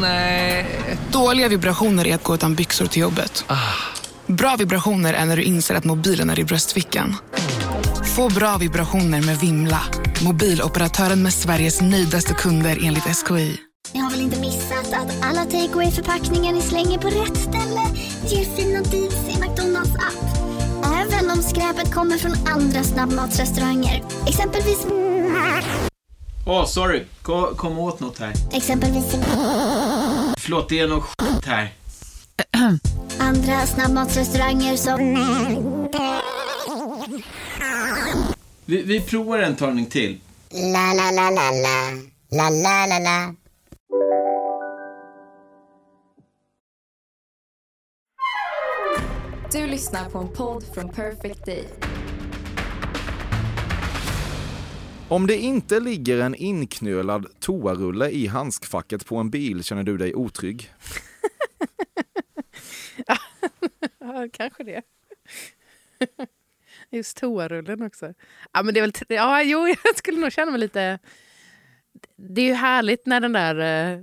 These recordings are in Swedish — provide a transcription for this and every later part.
Nej. Dåliga vibrationer är att gå utan byxor till jobbet. Bra vibrationer är när du inser att mobilen är i bröstfickan. Få bra vibrationer med Vimla. Mobiloperatören med Sveriges nöjdaste kunder enligt SKI. Ni har väl inte missat att alla takeaway förpackningar ni slänger på rätt ställe ger fina deals i McDonalds app. Även om skräpet kommer från andra snabbmatsrestauranger. Exempelvis... Åh, oh, sorry. Kom, kom åt något här. Exempelvis... Förlåt, det är något skit här. Andra snabbmatsrestauranger som... Vi, vi provar en talning till. La, la, la, la, la. La, la, la, la. Du lyssnar på en podd från Perfect Day. Om det inte ligger en inknölad toarulle i handskfacket på en bil känner du dig otrygg? ja, kanske det. Just toarullen också. Ja, men det är väl, ja, jo, jag skulle nog känna mig lite... Det är ju härligt när den där... Eh...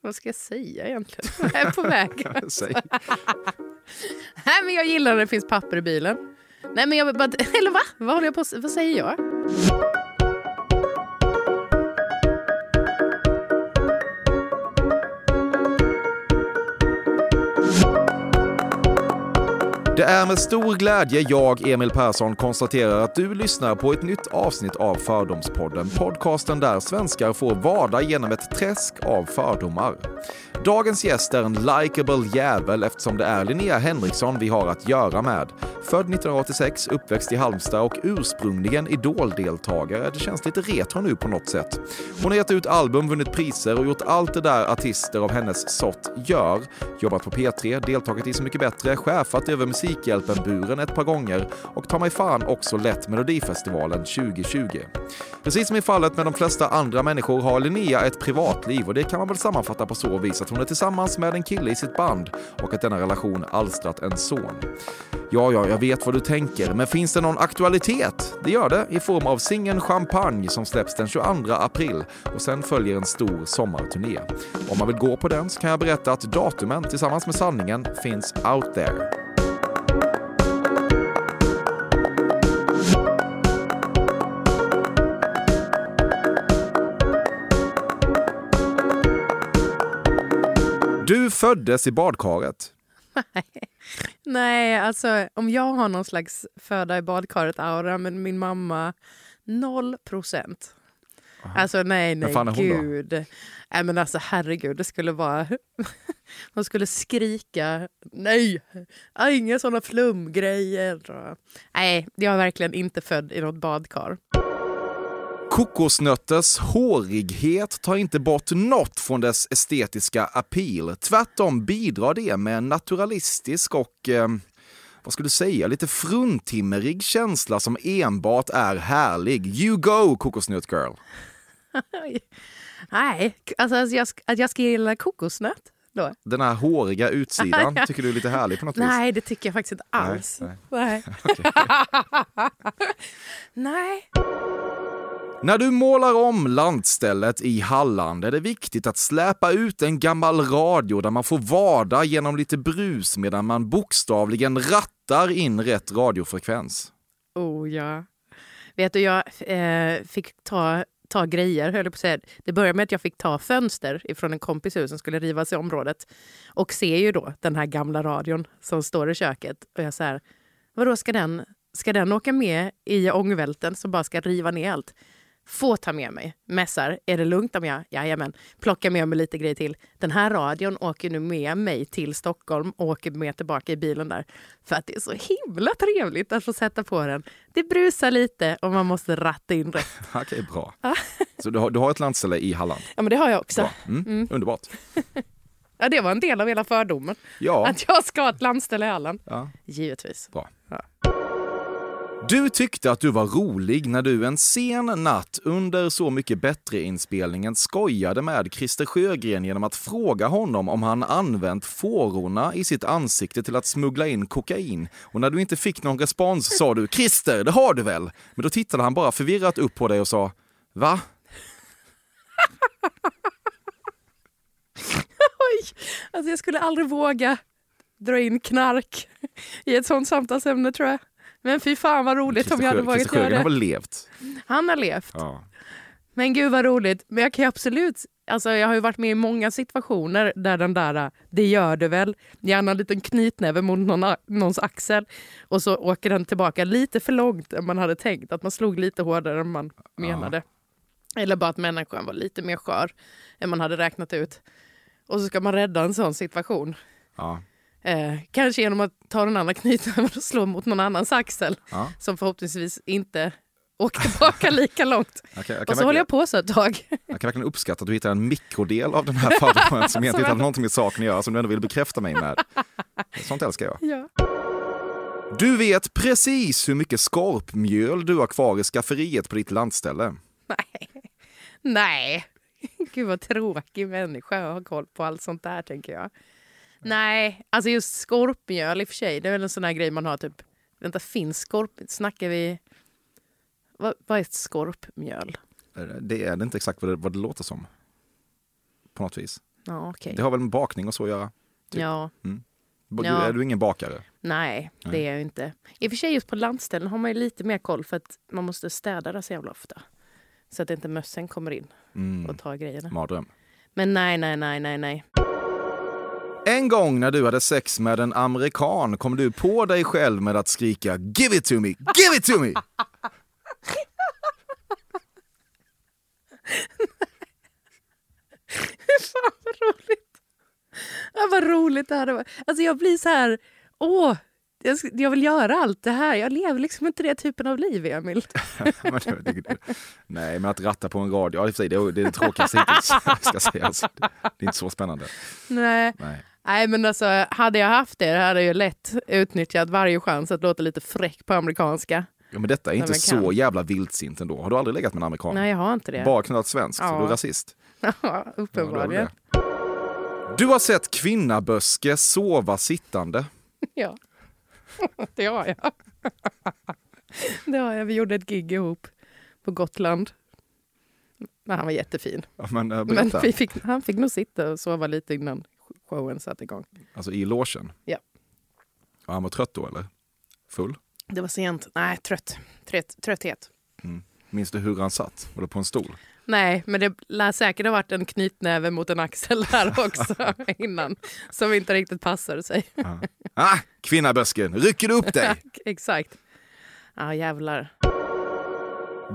Vad ska jag säga egentligen? Jag är på väg. Säg. Nej, men jag gillar när det finns papper i bilen. Nej, men jag bara... Eller va? Vad håller jag på Vad säger jag? Det är med stor glädje jag, Emil Persson, konstaterar att du lyssnar på ett nytt avsnitt av Fördomspodden. Podcasten där svenskar får vada genom ett träsk av fördomar. Dagens gäst är en likable jävel eftersom det är Linnea Henriksson vi har att göra med. Född 1986, uppväxt i Halmstad och ursprungligen Idol-deltagare. Det känns lite retro nu på något sätt. Hon har gett ut album, vunnit priser och gjort allt det där artister av hennes sort gör. Jobbat på P3, deltagit i Så mycket bättre, chefat över Musikhjälpen-buren ett par gånger och tar mig fan också lett Melodifestivalen 2020. Precis som i fallet med de flesta andra människor har Linnea ett privatliv och det kan man väl sammanfatta på så vis att hon är tillsammans med en kille i sitt band och att denna relation alstrat en son. Ja, ja, jag vet vad du tänker, men finns det någon aktualitet? Det gör det i form av singeln Champagne som släpps den 22 april och sen följer en stor sommarturné. Om man vill gå på den så kan jag berätta att datumen tillsammans med sanningen finns out there. Du föddes i badkaret. Nej. Nej, alltså om jag har någon slags föda i badkaret-aura, men min mamma noll procent. Alltså nej, nej, fan är hon då? gud. Nej, men alltså herregud, det skulle vara... Hon skulle skrika nej, inga såna flumgrejer. Nej, jag är verkligen inte född i något badkar. Kokosnötters hårighet tar inte bort något från dess estetiska appeal. Tvärtom bidrar det med en naturalistisk och, eh, vad skulle du säga, lite fruntimmerig känsla som enbart är härlig. You go, kokosnöt girl! Nej, alltså att jag, ska- att jag ska gilla kokosnöt då? Den här håriga utsidan tycker du är lite härlig på något vis? Nej, det tycker jag faktiskt inte alls. nej. Nej. Nej. När du målar om landstället i Halland är det viktigt att släpa ut en gammal radio där man får vada genom lite brus medan man bokstavligen rattar in rätt radiofrekvens. Oh ja. Vet du, jag eh, fick ta, ta grejer, höll jag på att säga. Det började med att jag fick ta fönster ifrån en kompis hus som skulle rivas i området. Och ser ju då den här gamla radion som står i köket. Och jag så här, vadå ska den, ska den åka med i ångvälten som bara ska riva ner allt? Få ta med mig. Mässar, är det lugnt om jag... Jajamän. Plocka med mig lite grejer till. Den här radion åker nu med mig till Stockholm och åker med tillbaka i bilen där. För att det är så himla trevligt att få sätta på den. Det brusar lite och man måste ratta in rätt. Okej, bra. Så du har, du har ett landställe i Halland? Ja, men det har jag också. Bra. Mm, Underbart. Ja, det var en del av hela fördomen. Ja, Att jag ska ha ett landställe i Halland. ja Givetvis. bra. Ja. Du tyckte att du var rolig när du en sen natt under Så mycket bättre-inspelningen skojade med Christer Sjögren genom att fråga honom om han använt fårorna i sitt ansikte till att smuggla in kokain. Och när du inte fick någon respons sa du “Christer, det har du väl?” Men då tittade han bara förvirrat upp på dig och sa “Va?” Alltså jag skulle aldrig våga dra in knark i ett sånt samtalsämne tror jag. Men fy fan vad roligt om jag hade vågat göra har det. väl levt? Han har levt. Ja. Men gud vad roligt. Men jag kan ju absolut, alltså jag har ju varit med i många situationer där den där, det gör du väl, gärna en liten knytnäve mot någon, någons axel och så åker den tillbaka lite för långt än man hade tänkt. Att man slog lite hårdare än man menade. Eller bara att människan var lite mer skör än man hade räknat ut. Och så ska man rädda en sån situation. Ja. Eh, kanske genom att ta den andra knytnäven och slå mot någon annans axel. Ja. Som förhoppningsvis inte åker tillbaka lika långt. Jag, Och så håller jag på så ett tag. jag kan verkligen uppskatta att du hittar en mikrodel av den här fördomen som egentligen inte har någonting med saken att göra, som du ändå vill bekräfta mig med. Sånt älskar jag. Ja. Du vet precis hur mycket skorpmjöl du har kvar i skafferiet på ditt landställe. Nej. Nej. Gud vad tråkig människa att ha koll på allt sånt där tänker jag. Nej, alltså just skorpmjöl i och för sig, det är väl en sån här grej man har typ, vänta finns skorp, snackar vi, vad, vad är ett skorpmjöl? Det är det inte exakt vad det, vad det låter som. På något vis. Ja okej. Det har väl med bakning och så att göra. typ. Ja, Du, Ja. Är du ingen bakare? nej det är jag inte. I och för sig just på landställen har man ju lite mer koll för att man måste städa där så jävla ofta. Så att inte mössen kommer in Mm. och tar grejerna. Mardröm. Men nej, nej, nej, nej, nej. En gång när du hade sex med en amerikan kom du på dig själv med att skrika “Give it to me! Give it to me!” Fan vad roligt. Ja, vad roligt det här var. Alltså jag blir så här, åh, jag, vill göra allt det här. Jag lever liksom inte det typen av liv, Emil. Nej, men att ratta på en radio, ja, det är det, är det tråkigaste hittills. Ska sägas. Det är inte så spännande. Nej. Nej. Nej, men alltså hade jag haft det hade jag lätt utnyttjat varje chans att låta lite fräck på amerikanska. Ja, men detta är inte så jävla vildsint ändå. Har du aldrig legat med en amerikan? Nej, jag har inte det. Bara knullat svenskt? Ja. Du är rasist? Ja, Ja, uppenbarligen. det. Du har sett kvinnaböske sova sittande. Ja, det har jag. Det har jag. Vi gjorde ett gig ihop på Gotland. Men han var jättefin. Ja, Men, äh, Men fick, han fick nog sitta och sova lite innan showen satte igång. Alltså i logen? Ja. Och han var trött då eller? Full? Det var sent. Nej, trött. Trött, trötthet. Minns du hur han satt? Var det på en stol? Nej, men det lär säkert ha varit en knytnäve mot en axel där också innan. Som inte riktigt passade sig. Ah, kvinnabösken, rycker du upp dig? Exakt. Ja, jävlar.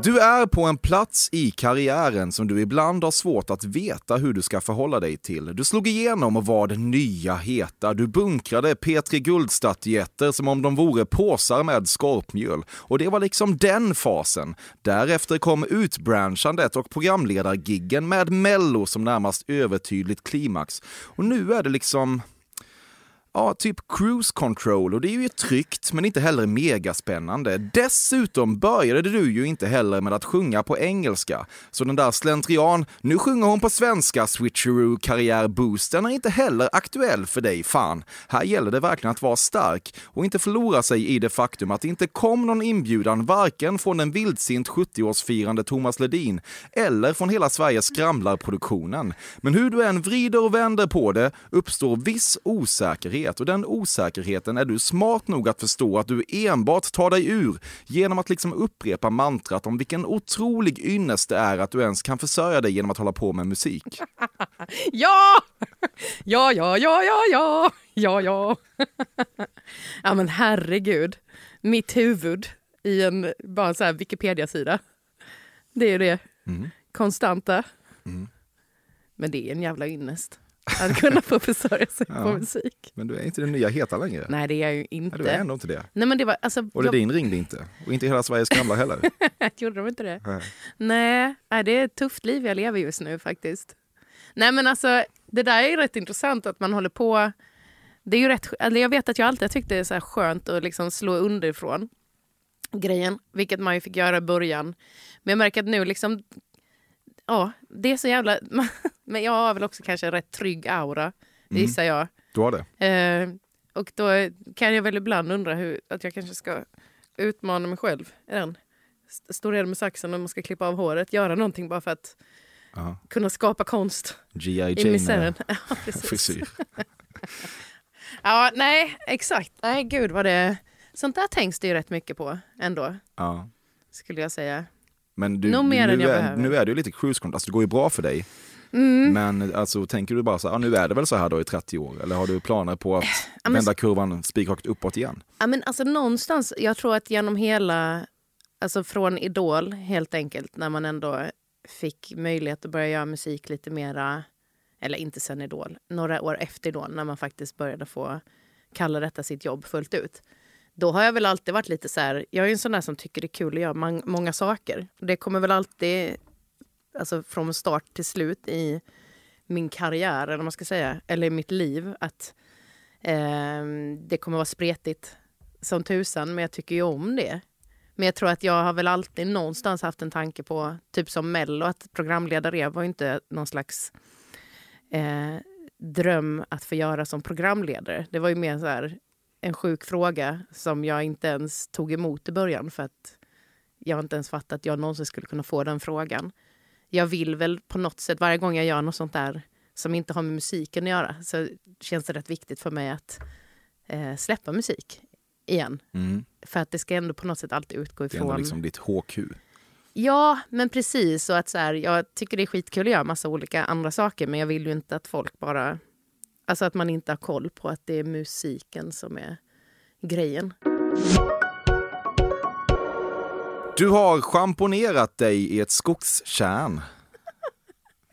Du är på en plats i karriären som du ibland har svårt att veta hur du ska förhålla dig till. Du slog igenom och var den nya heta. Du bunkrade Petri Guldstatyetter som om de vore påsar med skorpmjöl. Och det var liksom den fasen. Därefter kom utbranchandet och programledargiggen med Mello som närmast övertydligt klimax. Och nu är det liksom Ja, typ cruise control och det är ju tryggt men inte heller megaspännande. Dessutom började du ju inte heller med att sjunga på engelska. Så den där slentrian, nu sjunger hon på svenska switcheroo karriärboosten är inte heller aktuell för dig, fan. Här gäller det verkligen att vara stark och inte förlora sig i det faktum att det inte kom någon inbjudan varken från den vildsint 70-årsfirande Thomas Ledin eller från hela Sveriges skramlarproduktionen. Men hur du än vrider och vänder på det uppstår viss osäkerhet och den osäkerheten är du smart nog att förstå att du enbart tar dig ur genom att liksom upprepa mantrat om vilken otrolig ynnest det är att du ens kan försörja dig genom att hålla på med musik. Ja! Ja, ja, ja, ja, ja, ja, ja. Ja, men herregud. Mitt huvud i en bara så här Wikipedia-sida. Det är ju det. Konstanta. Men det är en jävla ynnest. Att kunna få försörja sig på Ja. musik. Men du är inte den nya heta längre. Nej, det är jag ju Nej, inte. du är ändå inte det. Nej, men det var alltså... Och Ledin ringde inte. Och inte hela Sveriges skramlar heller. Gjorde de inte det? Nej. Nej, nej, det är ett tufft liv jag lever just nu faktiskt. Nej men alltså, det där är ju rätt intressant att man håller på... Det är ju rätt, eller jag vet att jag alltid tyckte det är så här skönt att liksom slå underifrån grejen, vilket man ju fick göra i början. Men jag märker att nu liksom... Ja, det är så jävla... Men jag har väl också kanske en rätt trygg aura, gissar jag. Du har det? Eh, och då kan jag väl ibland undra hur, att jag kanske ska utmana mig själv i den. St- Stå redo med saxen och man ska klippa av håret. Göra någonting bara för att Ja. kunna skapa konst i misären. Ja, precis. frisyr. Ja, nej, exakt. Nej, gud vad det... Sånt där tänks det ju rätt mycket på ändå, Ja. skulle jag säga. Men du, nu, är, nu är det ju lite cruise control, alltså det går ju bra för dig. Mm. Men alltså, tänker du bara så här, ja, nu är det väl så här då i 30 år? Eller har du planer på att men- vända kurvan spikrakt uppåt igen? Ja, men alltså någonstans, jag tror att genom hela, alltså från Idol helt enkelt, när man ändå fick möjlighet att börja göra musik lite mera, eller inte sen Idol, några år efter Idol, när man faktiskt började få kalla detta sitt jobb fullt ut. Då har jag väl alltid varit lite så här, jag är ju en sån där som tycker det är kul att göra många saker. Det kommer väl alltid, alltså från start till slut i min karriär, eller man ska säga, eller i mitt liv, att eh, det kommer vara spretigt som tusan, men jag tycker ju om det. Men jag tror att jag har väl alltid någonstans haft en tanke på, typ som Mello, att programledare var ju inte någon slags eh, dröm att få göra som programledare. Det var ju mer så här en sjuk fråga som jag inte ens tog emot i början för att jag inte ens fattat att jag någonsin skulle kunna få den frågan. Jag vill väl på något sätt, varje gång jag gör något sånt där som inte har med musiken att göra, så känns det rätt viktigt för mig att eh, släppa musik igen. Mm. För att det ska ändå på något sätt alltid utgå Det är ändå ifrån... liksom ditt HQ. Ja, men precis. Och att så här, jag tycker det är skitkul att göra massa olika andra saker men jag vill ju inte att folk bara... Alltså att man inte har koll på att det är musiken som är grejen. Du har schamponerat dig i ett skogskärn.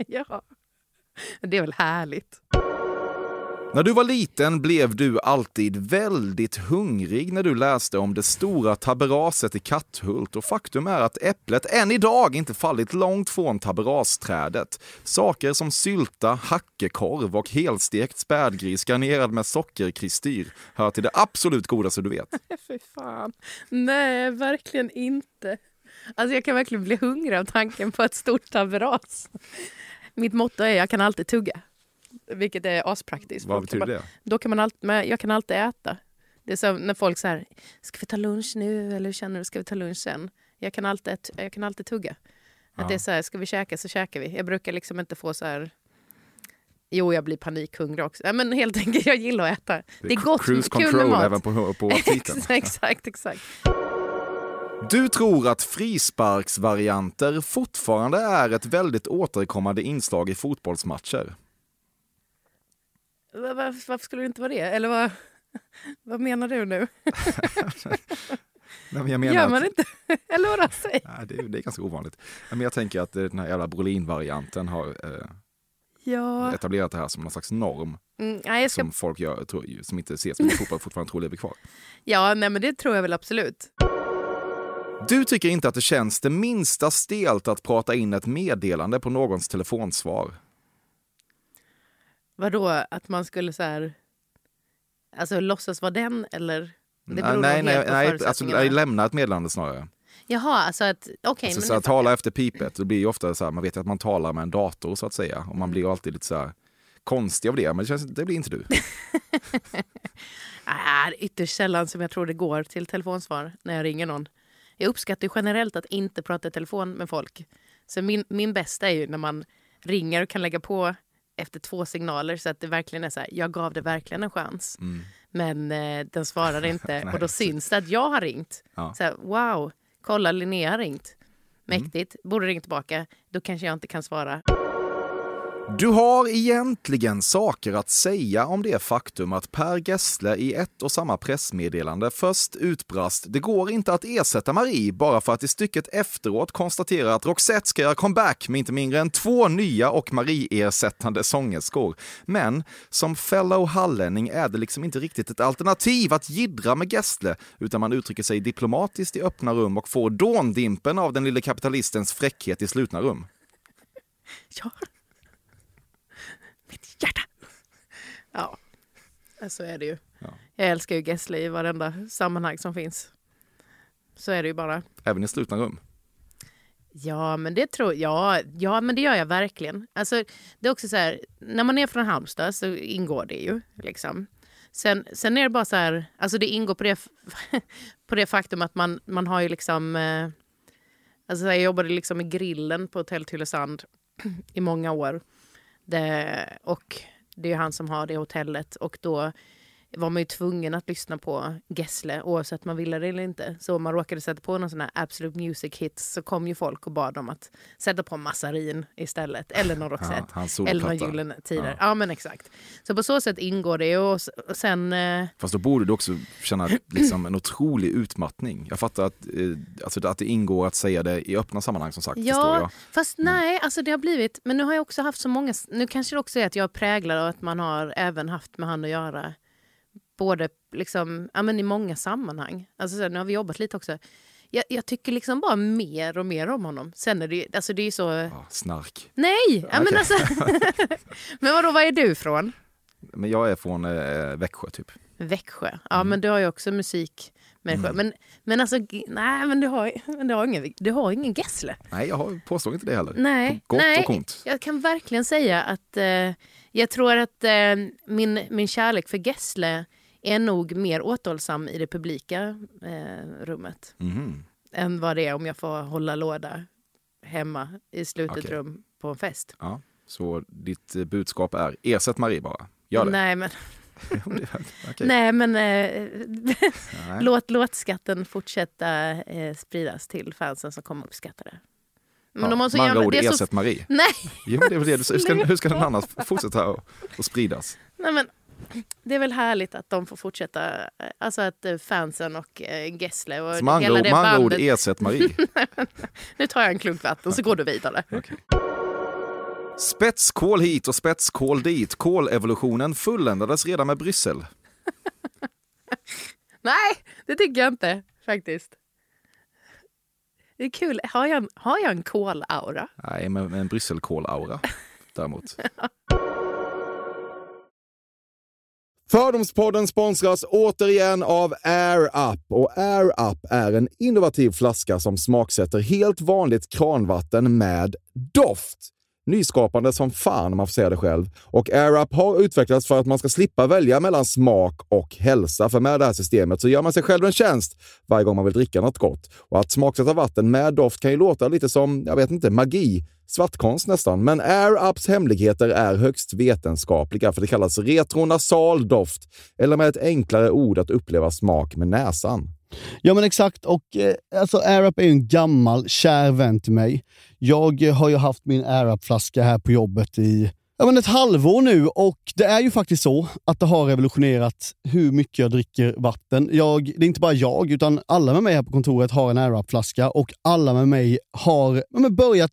Ja, det är väl härligt. När du var liten blev du alltid väldigt hungrig när du läste om det stora taberaset i Katthult och faktum är att äpplet än idag inte fallit långt från taberasträdet. Saker som sylta, hackekorv och helstekt spädgris garnerad med sockerkristyr hör till det absolut godaste du vet. Fy fan. Nej, verkligen inte. Alltså jag kan verkligen bli hungrig av tanken på ett stort taberas. Mitt motto är jag kan alltid tugga. Vilket är aspraktiskt. Vad betyder det? Då kan man alltid, men jag kan alltid äta. Det är som när folk säger, ska vi ta lunch nu eller hur känner du, ska vi ta lunch sen? Jag kan alltid, jag kan alltid tugga. Att Ja. det är så här, ska vi käka så käkar vi. Jag brukar liksom inte få så här, jo jag blir panikhungrig också. Ja, men helt enkelt, jag gillar att äta. Det är gott, Cruise kul med control mat. även på, på aptiten. exakt, exakt. Du tror att frisparksvarianter fortfarande är ett väldigt återkommande inslag i fotbollsmatcher. Va- va- Varför skulle det inte vara det? Eller vad, vad menar du nu? Nej, men jag menar Gör att- man inte? Eller vadå? Säg. Nej, det, är, det är ganska ovanligt. Men jag tänker att eh, den här jävla Brolin-varianten har eh, Ja. etablerat det här som någon slags norm Mm, nej, ska... som folk gör, tror, som inte ser så mycket fotboll fortfarande tror lever kvar. ja, nej men det tror jag väl absolut. Du tycker inte att det känns det minsta stelt att prata in ett meddelande på någons telefonsvar. Vadå, att man skulle så här... Alltså låtsas vara den eller? Det beror nej, nej, på nej alltså, nej, lämna ett meddelande snarare. Jaha, alltså att... Okej, alltså, men så fattar tala efter pipet, det blir ju ofta så här, man vet att man talar med en dator så att säga. Och Mm. man blir ju alltid lite så här konstig av det, men det, känns, det blir inte du. Ah, är ytterst sällan som jag tror det går till telefonsvar när jag ringer någon. Jag uppskattar generellt att inte prata i telefon med folk. Så min, min bästa är ju när man ringer och kan lägga på efter två signaler så att det verkligen är så här, jag gav det verkligen en chans. Mm. Men eh, den svarade inte och då syns det att jag har ringt. Ja. Så här, wow, kolla Linnea har ringt. Mm. Mäktigt, borde ringa tillbaka. Då kanske jag inte kan svara. Du har egentligen saker att säga om det faktum att Per Gessle i ett och samma pressmeddelande först utbrast “Det går inte att ersätta Marie” bara för att i stycket efteråt konstatera att Roxette ska göra comeback med inte mindre än två nya och Marie-ersättande sångerskor. Men som fellow hallänning är det liksom inte riktigt ett alternativ att jiddra med Gessle utan man uttrycker sig diplomatiskt i öppna rum och får dåndimpen av den lille kapitalistens fräckhet i slutna rum. Ja. Hjärta. Ja, så är det ju. Ja. Jag älskar ju Gessle i varenda sammanhang som finns. Så är det ju bara. Även i slutna rum. Ja, men det tror ja, ja, men det gör jag verkligen. Alltså, det är också så här, när man är från Halmstad så ingår det ju. Liksom. Sen, sen är det bara så här, alltså det ingår på det, på det faktum att man, man har ju liksom... Eh, alltså jag jobbade liksom i grillen på Hotell Tylösand i många år. Det, och det är han som har det hotellet och då var man ju tvungen att lyssna på Gessle oavsett man ville det eller inte. Så om man råkade sätta på någon sån här Absolute Music Hits så kom ju folk och bad om att sätta på Massarin istället. Eller någon Roxette. Ja, eller någon. Gyllene Tider. Ja. Ja. men exakt. Så på så sätt ingår det och, och sen... Eh, Fast då borde du också känna liksom en otrolig utmattning. Jag fattar att, eh, alltså att det ingår att säga det i öppna sammanhang som sagt. Ja, jag. fast nej, alltså det har blivit... Men nu har jag också haft så många... Nu kanske det också är att jag präglad av att man har även haft med han att göra. Både liksom, ja, men i många sammanhang. Alltså så, nu har vi jobbat lite också. Jag, jag tycker liksom bara mer och mer om honom. Sen är det alltså det är ju så... Ja, snark. Nej! Ja, men, Okej. alltså, men vadå, var är du från? Men jag är från eh, Växjö typ. Växjö. Ja, men du har ju också musik. Mm. Men, men alltså, nej, men du har, men du har ingen, du har ingen Gessle. Nej, jag har- påstår inte det heller. Nej, På gott nej, och ont. Jag kan verkligen säga att eh, jag tror att eh, min, min kärlek för Gessle är nog mer återhållsam i det publika eh, rummet Mhm. än vad det är om jag får hålla låda hemma i slutet Okej. rum på en fest. Ja, så ditt eh, budskap är ersätt Marie bara. Gör det. Nej, men, nej, men eh, Nej. låt låtskatten fortsätta eh, spridas till fansen som kommer uppskatta det. Men Ja, de har så med andra ord, är så, ersätt Marie. nej, Jo, det är det. Hur ska, hur ska den annars fortsätta att spridas? Nej, men det är väl härligt att de får fortsätta, eh, alltså att eh, fansen och eh, Gessle och med andra, hela det med bandet. ersätt Marie. Nu tar jag en klunk vatten så går du vidare. Spetskål hit och spetskål dit. Kolevolutionen fulländades redan med Bryssel. Nej, det tycker jag inte faktiskt. Det är kul. Har jag, en- har jag en kolaura? Nej, med, med en Brysselkål-aura däremot. Fördomspodden sponsras återigen av Air Up. Och Air Up är en innovativ flaska som smaksätter helt vanligt kranvatten med doft. Nyskapande som fan om man får säga det själv. Och Air Up har utvecklats för att man ska slippa välja mellan smak och hälsa. För med det här systemet så gör man sig själv en tjänst varje gång man vill dricka något gott. Och att smaksätta vatten med doft kan ju låta lite som, jag vet inte, magi. Svartkonst nästan. Men Air Ups hemligheter är högst vetenskapliga för det kallas retronasal doft. Eller med ett enklare ord att uppleva smak med näsan. Ja men exakt, och eh, alltså AirUp är ju en gammal kär vän till mig. Jag eh, har ju haft min AirUp-flaska här på jobbet i ja, men ett halvår nu och det är ju faktiskt så att det har revolutionerat hur mycket jag dricker vatten. Jag, det är inte bara jag, utan alla med mig här på kontoret har en AirUp-flaska och alla med mig har ja, men börjat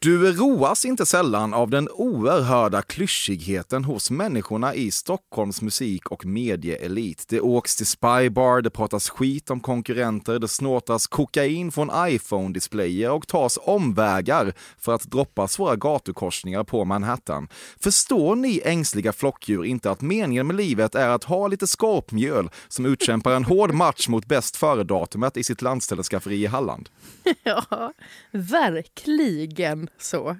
Du roas inte sällan av den oerhörda klyschigheten hos människorna i Stockholms musik och medieelit. Det åks till spybar, det pratas skit om konkurrenter, det snortas kokain från iPhone-displayer och tas omvägar för att droppa svåra gatukorsningar på Manhattan. Förstår ni ängsliga flockdjur inte att meningen med livet är att ha lite skorpmjöl som utkämpar en hård match mot bäst före-datumet i sitt landställeskafferi i Halland? Ja, verkligen så.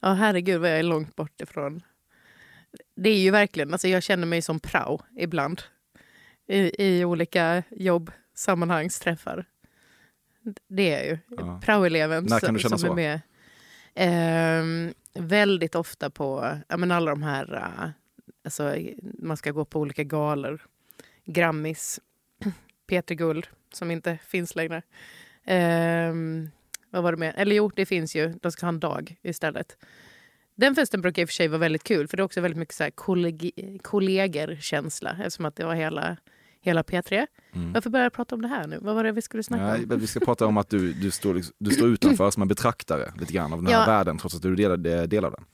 Ja, herregud vad jag är långt bort ifrån. Det är ju verkligen, alltså jag känner mig som prao ibland. I, i olika jobbsammanhangsträffar. Det är jag ju. Ja. Praoeleven När kan som, du känna som så? är med. Ehm, väldigt ofta på ja, men alla de här, uh, alltså, man ska gå på olika galor. Grammis, Peter Guld, som inte finns längre. Ehm, vad var det mer? Eller jo, det finns ju. De ska ha en dag istället. Den festen brukar i och för sig vara väldigt kul för det är också väldigt mycket så här kollegi- kollegor-känsla eftersom att det var hela, hela P3. Mm. Varför börjar jag prata om det här nu? Vad var det vi skulle snacka Ja, om? vi ska prata om att du, du, står, liksom- du står utanför som en betraktare lite grann av den här Ja. världen trots att du delar, delar den.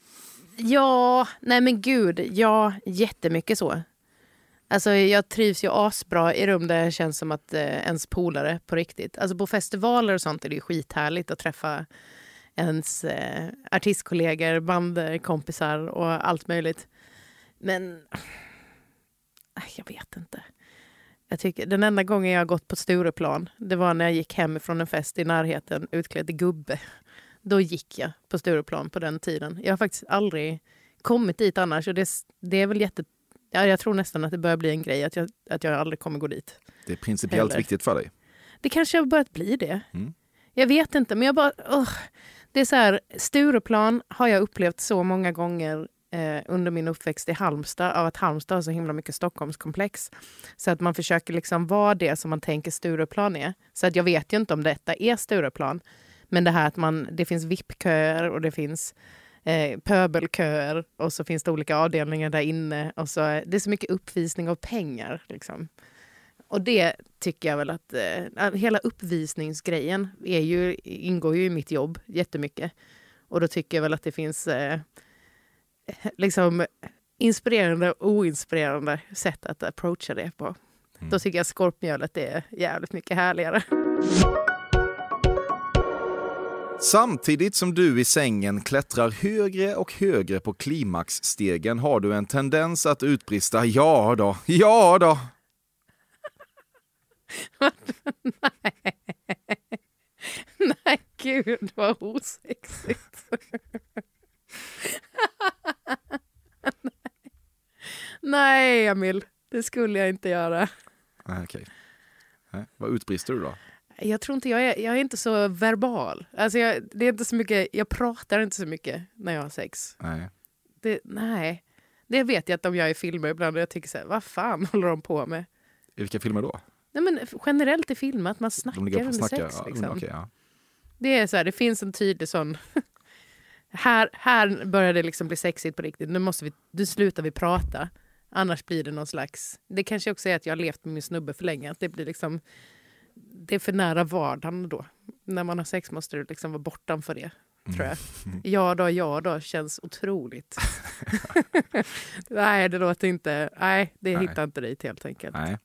Ja, nej men gud. Ja, jättemycket så. Alltså jag trivs ju asbra i rum där det känns som att eh, ens polare på riktigt. Alltså på festivaler och sånt är det ju skithärligt att träffa ens eh, artistkollegor, bandkompisar eh, och allt möjligt. Men äh, jag vet inte. Jag tycker, den enda gången jag har gått på Stureplan det var när jag gick hem från en fest i närheten utklädd till gubbe. Då gick jag på Stureplan på den tiden. Jag har faktiskt aldrig kommit dit annars. Och det, det är väl jätte... Ja, jag tror nästan att det börjar bli en grej att jag, att jag aldrig kommer gå dit. Det är principiellt Heller. viktigt för dig. Det kanske har börjat bli det. Mm. Jag vet inte, men jag bara... ugh. Det är så här, Stureplan har jag upplevt så många gånger eh, under min uppväxt i Halmstad av att Halmstad har så himla mycket Stockholmskomplex. Så att man försöker liksom vara det som man tänker Stureplan är. Så att jag vet ju inte om detta är Stureplan. Men det här att man, det finns VIP-köer och det finns eh, pöbelköer och så finns det olika avdelningar där inne. Och så, det är så mycket uppvisning av pengar. Liksom. Och det tycker jag väl att... Eh, hela uppvisningsgrejen är ju, ingår ju i mitt jobb jättemycket. Och då tycker jag väl att det finns eh, liksom inspirerande och oinspirerande sätt att approacha det på. Mm. Då tycker jag skorpmjölet är jävligt mycket härligare. Samtidigt som du i sängen klättrar högre och högre på klimaxstegen har du en tendens att utbrista ja då, ja då. Nej, gud vad osexigt. Nej, Emil. Det skulle jag inte göra. Nej, okej. Nej, Vad utbrister du då? Jag tror inte jag är, jag är inte så verbal. Alltså jag, det är inte så mycket, jag pratar inte så mycket när jag har sex. Nej. Det, nej. Det vet jag att de gör i filmer ibland och jag tycker så här, vad fan håller de på med? I vilka filmer då? Nej, men generellt i filmer, att man snackar under snackar? sex. Ja, Liksom. okej, ja. Det är så här, det finns en tydlig sån... här, här börjar det liksom bli sexigt på riktigt. Nu, måste vi, nu slutar vi prata. Annars blir det någon slags... Det kanske också är att jag har levt med min snubbe för länge. Att det blir liksom... Det är för nära vardagen då. När man har sex måste du liksom vara bortanför det. Tror jag. Ja då, ja då känns otroligt. nej, det låter inte... Nej, det Nej. hittar inte dit helt enkelt. Nej.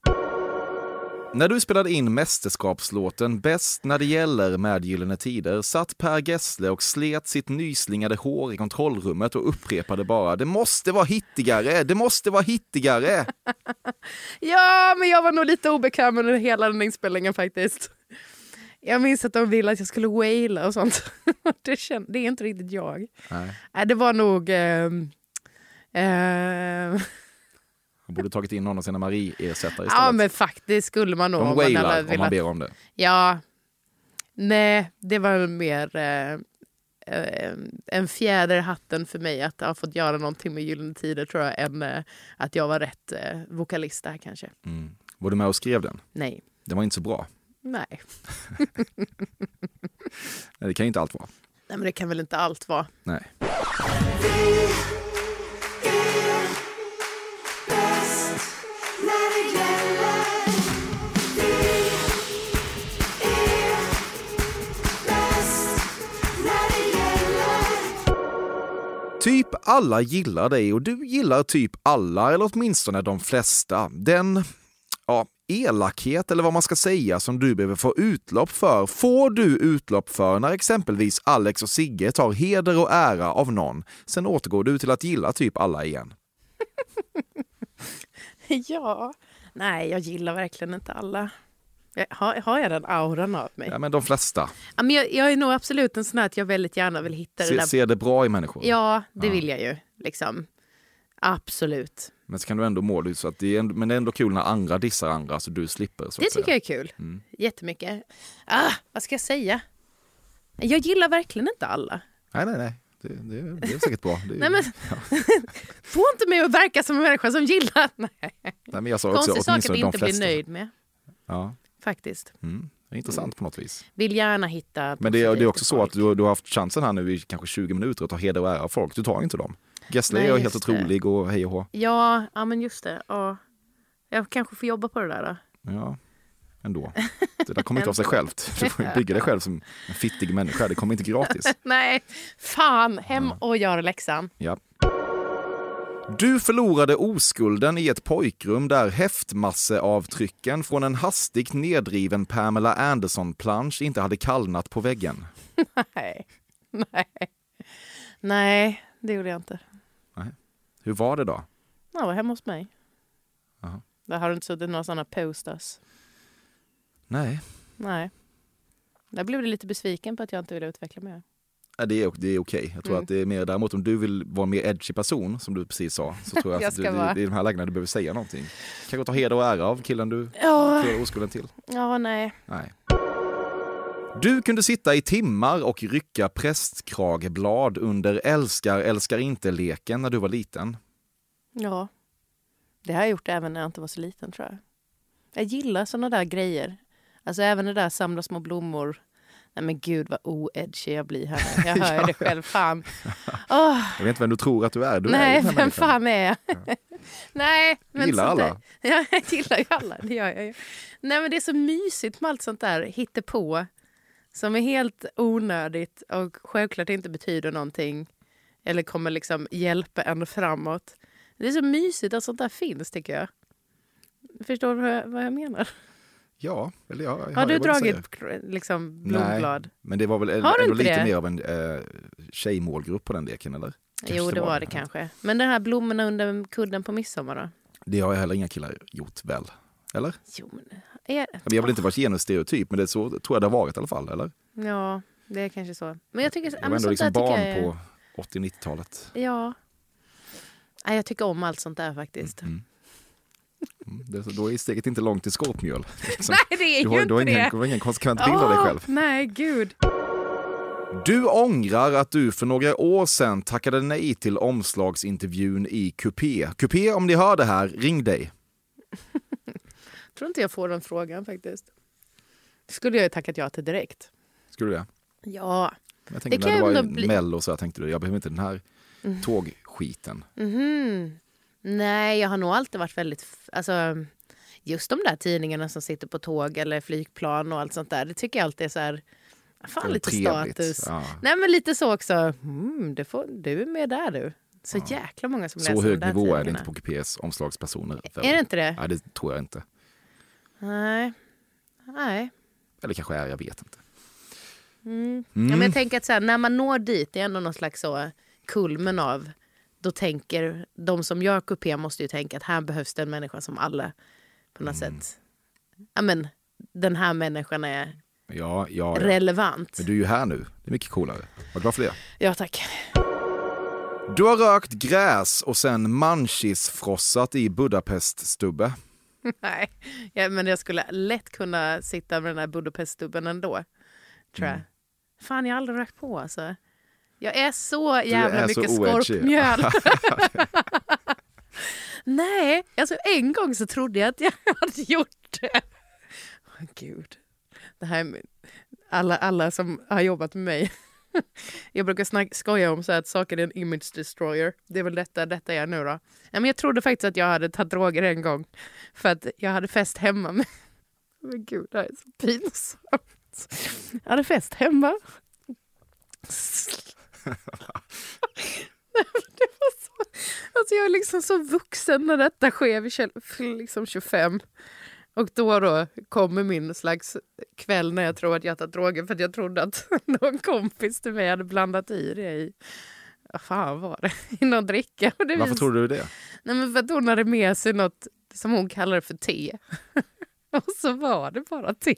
När du spelade in mästerskapslåten Bäst när det gäller med Gyllene Tider satt Per Gessle och slet sitt nyslingade hår i kontrollrummet och upprepade bara “Det måste vara hittigare, det måste vara hittigare”. Ja, men jag var nog lite obekväm under hela den inspelningen faktiskt. Jag minns att de ville att jag skulle waila och sånt. Det, känd, det är inte riktigt jag. Nej. Det var nog... ehm, ehm, Han borde tagit in någon av sina Marie-ersättare istället. ja, men faktiskt skulle man nog... De om man wailar om man velat- ber om det. Ja. Nej, det var mer eh, eh, en fjäder i hatten för mig att ha fått göra någonting med Gyllene Tider tror jag, än eh, att jag var rätt eh, vokalist där kanske. Mm. Var du med och skrev den? Nej. Den var inte så bra. Nej. Nej, det kan ju inte allt vara. Nej, men det kan väl inte allt vara. Nej. Typ alla gillar dig och du gillar typ alla, eller åtminstone de flesta. Den ja, elakhet eller vad man ska säga som du behöver få utlopp för får du utlopp för när exempelvis Alex och Sigge tar heder och ära av någon. Sen återgår du till att gilla typ alla igen. Ja. Nej, jag gillar verkligen inte alla. Jag, har, har jag den auran av mig? Ja, men de flesta. Ja, men jag, jag är nog absolut en sån här att jag väldigt gärna vill hitta det Se, där. ser det bra i människor. Ja, det Ja. vill jag ju. Liksom. Absolut. Men så kan du ändå må det så att det är ändå, men det är ändå kul när andra dissar andra så du slipper. Så Det tycker jag är kul. Mm. Jättemycket. Ah, vad ska jag säga? Jag gillar verkligen inte alla. Nej, nej, nej. Det, det, det är säkert bra. Det Nej, men, Få inte mig att verka som en människa som gillar... Nej. nej, men jag sa också Konstig sak att inte bli flesta. nöjd med. Ja, Faktiskt. mm. Intressant på något vis. Vill gärna hitta... Men det, är- det är också så folk. att du, du har haft chansen här nu i kanske 20 minuter att ta heder och ära av folk. Du tar inte dem. Gessle är helt det. otrolig och hej och hå. Ja, ja, men just det. Ja. Jag kanske får jobba på det där. Då. Ja, ändå. Det där kommer inte av sig självt. Du får bygga dig själv som en fittig människa. Det kommer inte gratis. Nej, fan. Hem och gör läxan. Ja. Du förlorade oskulden i ett pojkrum där häftmasseavtrycken från en hastigt nedriven Pamela Anderson-plansch inte hade kallnat på väggen. Nej. Nej. Nej, det gjorde jag inte. Hur var det då? Jag var hemma hos mig. Jaha. Där har du inte suttit några sådana posters. Nej, Nej. Där blev du lite besviken på att jag inte ville utveckla mer. Ja, det är, det är okej. Jag tror Mm. att det är mer däremot om du vill vara en mer edgy person, som du precis sa, så tror jag Jag att du, vara. i de här lägena du behöver säga någonting. Kanske ta heder och ära av killen du Ja, förlorade oskulden till. ja nej. Nej. Du kunde sitta i timmar och rycka prästkrageblad under älskar älskar inte-leken när du var liten. Ja. Det har jag gjort även när jag inte var så liten tror jag. Jag gillar såna där grejer. Alltså även det där samla små blommor Nej men gud vad oedgy jag blir här. Jag hör ju det själv. Fan. Åh, Jag vet inte vem du tror att du är. Du är nej, här vem människan. fan är jag? nej, men Gillar alla? Ja, jag gillar ju alla. Det gör jag ju. Nej men det är så mysigt med allt sånt där hittepå som är helt onödigt och självklart inte betyder någonting eller kommer liksom hjälpa en framåt. Det är så mysigt att sånt där finns tycker jag. Förstår du vad jag menar? Ja, eller ja. jag Har du dragit liksom blodblad? Men det var väl ändå lite det? mer av en eh, tjejmålgrupp på den leken, eller? Kanske Jo, det var det Ja. kanske. Men den här blommorna under kudden på midsommar då? Det har heller inga killar gjort väl? Eller? Jo, men... Är... Vi har väl inte varit genusstereotyp, men det är så tror jag det har varit i alla fall, eller? Ja, det är kanske så. Men jag tycker... Det ja, var ändå liksom barn jag är- på 80-90-talet. Ja. Nej, jag tycker om allt sånt där faktiskt. Mm. Mm, det, då är steget inte långt till skorpmjöl. Liksom. Nej, det är Du har, du har ingen, det. du har ingen konsekvent bild av dig själv. Nej, gud. Du ångrar att du för några år sedan tackade nej till omslagsintervjun i Coupé. Coupé, om ni hör det här, ring dig. tror inte jag får den frågan faktiskt. Det skulle jag ju tackat ja till direkt. Skulle du det? Ja. Jag tänkte Det kan när det var bli- Mello så här tänkte jag behöver inte den här Mm. tågskiten. Mhm. Nej, jag har nog alltid varit väldigt... Alltså, just de där tidningarna som sitter på tåg eller flygplan och allt sånt där. Det tycker jag alltid är så här... Fan, lite trevligt. status. Ja. Nej, men lite så också. Mm, det får, du är med där du. Så jäkla många som läser Så de hög där nivå är det tidningarna. inte på Coupés omslagspersoner. Är det inte det? Nej, det tror jag inte. Nej. Nej. Eller kanske är, jag vet inte. Mm. Ja, Mm. men jag tänker att så här, när man når dit, det är ändå någon slags så kulmen av, då tänker de som gör kupé måste ju tänka att här behövs det en människa som alla på något Mm. sätt, ja men den här människan är Ja, ja, relevant. Men du är ju här nu. Det är mycket coolare. Var glad för det. Ja tack. Du har rökt gräs och sen manchis-frossat i Budapest-stubbe. Nej, ja, men jag skulle lätt kunna sitta med den här Budapeststubben ändå. Tror jag. Mm. Fan, jag har aldrig rökt på alltså. Jag är så jävla är så mycket oedgy. skorpmjöl. Nej, alltså en gång så trodde jag att jag hade gjort det. Åh, Gud. Det här är alla, alla som har jobbat med mig. Jag brukar snack, skoja om så att saker är en image destroyer. Det är väl detta detta är nu då. Ja, men jag trodde faktiskt att jag hade tagit droger en gång. För att jag hade fest hemma. Med... Men gud, det här är så pinsamt. Jag hade fest hemma. det var så... Alltså jag är liksom så vuxen när detta sker. Vi är liksom 25. Och då, då kommer min slags kväll när jag tror att jag tagit droger för att jag trodde att någon kompis till mig hade blandat i det i vad fan var det? I någon dricka. Varför vis- tror du det? Nej, men för att hon hade med sig något som hon kallade för te. Och så var det bara te.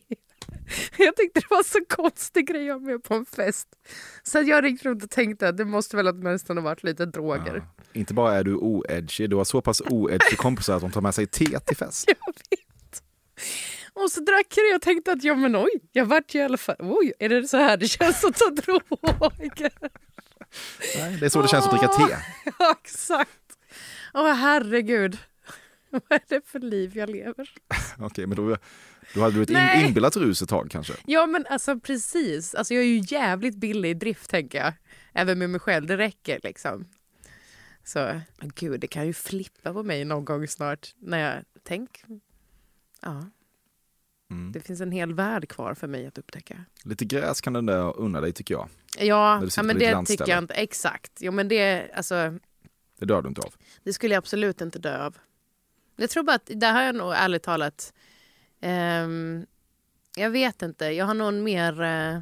Jag tyckte det var så konstig grej att ha med på en fest. Så jag gick runt och tänkte att det måste väl åtminstone ha varit lite droger. Ja. Inte bara är du oedgy, du har så pass oedgy kompisar att de tar med sig te till fest. Jag vet. Och så drack jag det och tänkte att ja men oj, jag vart ju i alla fall, oj, är det så här det känns att ta droger? Nej, det är så det känns att dricka te. Ja, exakt. Åh herregud. Vad är det för liv jag lever? Okej, men då, hade du ett Nej. in, inbillat rus ett tag kanske. Ja men alltså precis. Alltså, jag är ju jävligt billig i drift tänker jag. Även med mig själv, det räcker liksom. Så oh, gud, det kan ju flippa på mig någon gång snart. När jag tänk, ja. Mm. Det finns en hel värld kvar för mig att upptäcka. Lite gräs kan den där unna dig tycker jag. Ja, ja men det landställe. tycker jag inte. Exakt. Jo, men det, alltså, Det dör du inte av. det skulle jag absolut inte dö av. Jag tror bara att, där har jag nog ärligt talat, ehm, jag vet inte, jag har nog en mer, eh,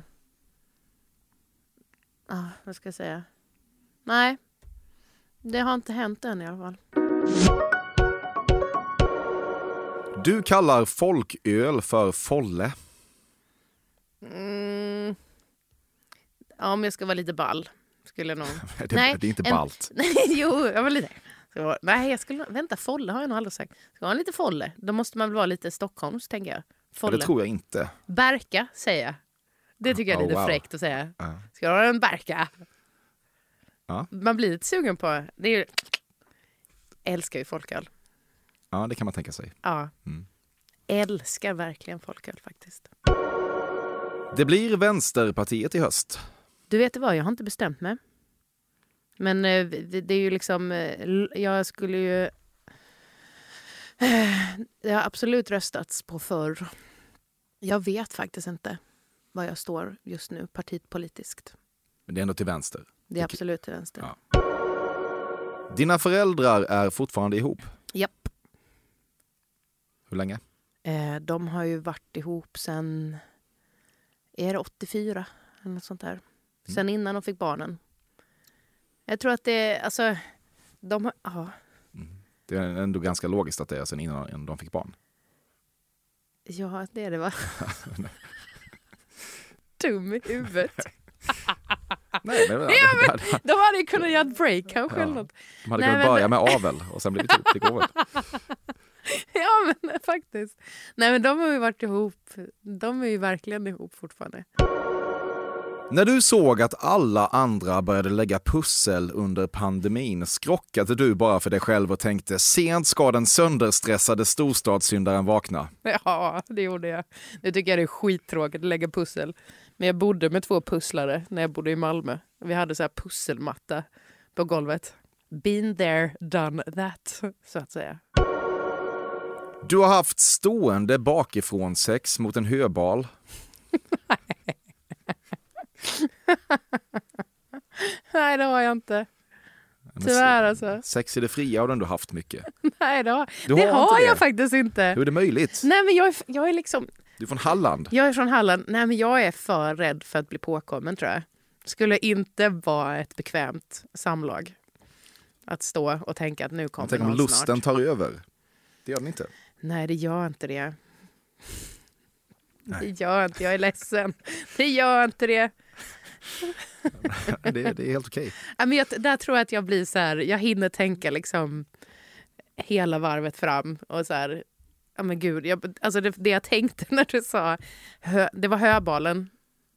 ah, vad ska jag säga? Nej, det har inte hänt än i alla fall. Du kallar folköl för folle. Mm. Ja, om jag ska vara lite ball skulle jag nog... Det, Nej, det är inte en- ballt. Nej, jo, jag var lite... Vara- Nej, jag skulle... Vänta, folle har jag nog aldrig sagt. Ska vara lite folle, då måste man väl vara lite Stockholms, tänker jag. Ja, Folle. det tror jag inte. Berka, säger jag. Det tycker jag är Oh, lite wow. fräckt att säga. Ja. Ska du ha en Berka? Ja. Man blir lite sugen på... Det är ju... Älskar ju folköl. Ja, det kan man tänka sig. Ja. Mm. Älskar verkligen folköl faktiskt. Det blir Vänsterpartiet i höst. Du vet vad, jag har inte bestämt mig. Men eh, det, är ju liksom, eh, jag skulle ju... Det har absolut röstats på förr. Jag vet faktiskt inte var jag står just nu partipolitiskt. Men det är ändå till vänster. Det är absolut till vänster. Ja. Dina föräldrar är fortfarande ihop. Japp. Hur länge? Eh, de har ju varit ihop sen... Är det 84? Eller något sånt där. Sen innan de fick barnen. Jag tror att det. Alltså, de. Ja. Det är ändå ganska logiskt att det är sen innan de fick barn. Ja, det är det va? Dum i huvudet. Nej, men, Ja, De hade ju kunnat göra ett break kanske. Ja. något. de hade Nej, kunnat men- börja med avel och sen blivit ihop. Det går väl? Ja, men faktiskt. Nej, men de har ju varit ihop. De är ju verkligen ihop fortfarande. När du såg att alla andra började lägga pussel under pandemin skrockade du bara för dig själv och tänkte sent ska den sönderstressade storstadssyndaren vakna. Ja, det gjorde jag. Nu tycker jag det är skittråkigt att lägga pussel. Men jag bodde med två pusslare när jag bodde i Malmö. Vi hade så här pusselmatta på golvet. Been there, done that, så att säga. Du har haft stående bakifrån sex mot en höbal. Nej, det har jag inte. Tyvärr alltså. Sex i det fria har du ändå haft mycket. Nej, det har, Du det har har inte jag det? faktiskt inte. Hur är det möjligt? Nej, men jag är, jag är liksom... Du är från Halland. Jag är från Halland. Nej, men jag är för rädd för att bli påkommen tror jag. Skulle inte vara ett bekvämt samlag. Att stå och tänka att nu kommer tänker om någon lusten snart. tar över. Det gör den inte. Nej, det gör inte det. Nej. Det gör inte, jag är ledsen. Det gör inte det. Det, det är helt okej. Ja, Men jag, där tror jag att jag blir så här, jag hinner tänka liksom hela varvet fram och så här, ja men gud, jag, alltså det, det jag tänkte när du sa, hö, det var höbalen,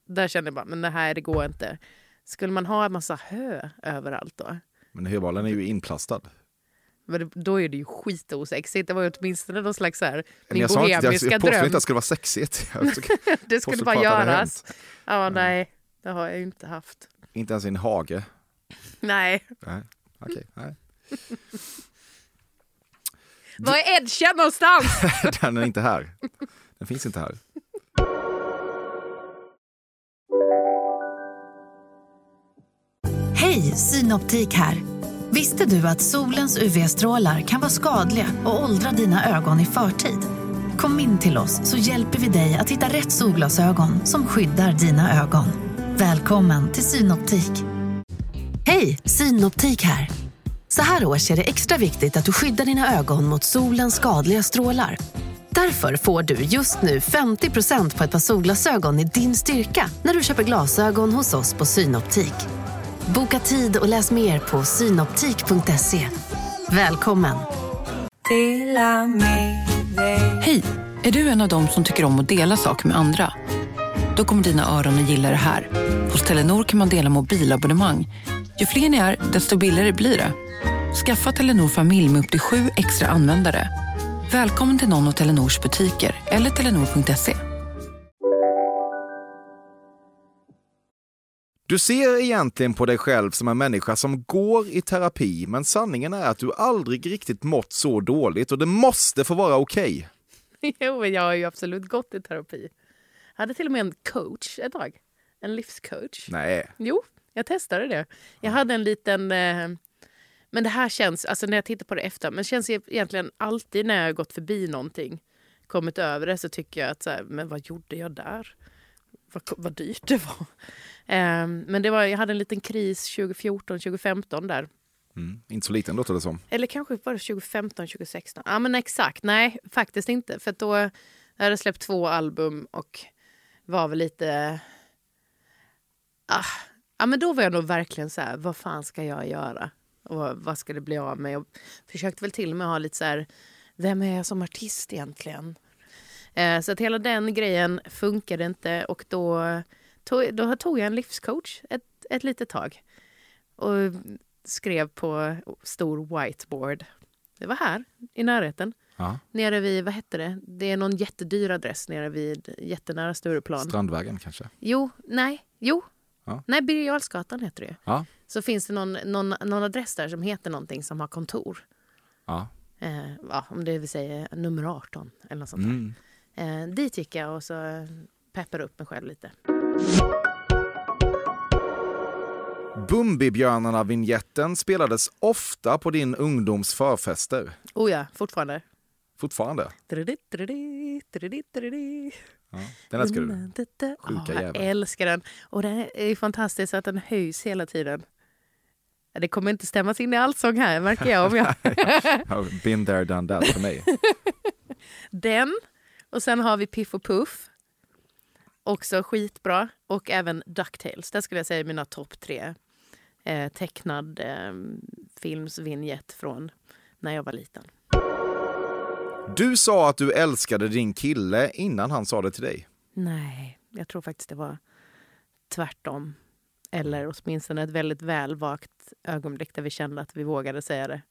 där kände jag bara, men det här det går inte. Skulle man ha en massa hö överallt då? Men höbalen är ju inplastad. Men då är det ju skitosexigt. Det var ju åtminstone någon slags så här, min jag, sa inte, jag, bohemiska jag påstår dröm. inte att det skulle vara sexigt. Jag det skulle bara göras. Ja, nej, det har jag ju inte haft. Inte ens i en hage. Nej. Nej. Okej, nej. Var är Edcha någonstans? Den är inte här. Den finns inte här. Hej, Synoptik här. Visste du att solens UV-strålar kan vara skadliga och åldra dina ögon i förtid? Kom in till oss så hjälper vi dig att hitta rätt solglasögon som skyddar dina ögon. Välkommen till Synoptik. Hej, Synoptik här. Så här års är det extra viktigt att du skyddar dina ögon mot solens skadliga strålar. Därför får du just nu 50% på ett par solglasögon i din styrka när du köper glasögon hos oss på Synoptik. Boka tid och läs mer på synoptik.se. Välkommen! Hej! Är du en av dem som tycker om att dela saker med andra? Då kommer dina öron att gilla det här. Hos Telenor kan man dela mobilabonnemang. Ju fler ni är, desto billigare blir det. Skaffa Telenor familj med upp till sju extra användare. Välkommen till någon av Telenors butiker eller telenor.se. Du ser egentligen på dig själv som en människa som går i terapi, men sanningen är att du aldrig riktigt mått så dåligt och det måste få vara okej. Jo, men jag har ju absolut gått i terapi. Jag hade till och med en coach ett tag. En livscoach. Nej, Jo, jag testade det. Jag hade en liten... Eh, men det här känns, alltså när jag tittar på det efter, men känns e- egentligen alltid när jag har gått förbi någonting, kommit över det, så tycker jag att så här, men vad gjorde jag där? Vad, vad dyrt det var. Eh, men det var, jag hade en liten kris 2014, 2015 där. mm, inte så liten låter det som. Eller kanske var det 2015, 2016. Ja men exakt, nej faktiskt inte. För då jag hade jag släppt två album och var väl lite... Ah, ja men då var jag nog verkligen så här, vad fan ska jag göra? Och vad, ska det bli av mig? Jag försökte väl till och med ha lite så här, vem är jag som artist egentligen? Eh, så att hela den grejen funkade inte och då tog, då tog jag en livscoach ett, ett litet tag. Och skrev på stor whiteboard. Det var här, i närheten. Ja. Nere vid, vad hette det? Det är någon jättedyr adress nere vid jättenära Stureplan. Strandvägen kanske? Jo, nej, jo. Ja. Nej, Birger heter det ju. Ja. Så finns det någon, någon, någon adress där som heter någonting som har kontor. Ja. Eh, ja, om det vill säga nummer 18 eller något sånt. Mm. Eh, dit gick jag och så peppade upp mig själv lite. Bumbibjörnarna-vinjetten spelades ofta på din ungdoms förfester. Oh ja, fortfarande. Fortfarande. Tridi, tridi, tridi, tridi. Ja. Den älskar du. Sjuka Sjuka jag älskar den. Och det är fantastiskt att den höjs hela tiden. Det kommer inte stämmas in i allsång här märker jag. Om jag. Been there, done that för mig. den. Och sen har vi Piff och Puff. Också skitbra. Och även Ducktails. Det skulle jag säga är mina topp tre. Eh, tecknad eh, filmsvinjett från när jag var liten. Du sa att du älskade din kille innan han sa det till dig. Nej, jag tror faktiskt det var tvärtom. Eller åtminstone ett väldigt välvakt ögonblick där vi kände att vi vågade säga det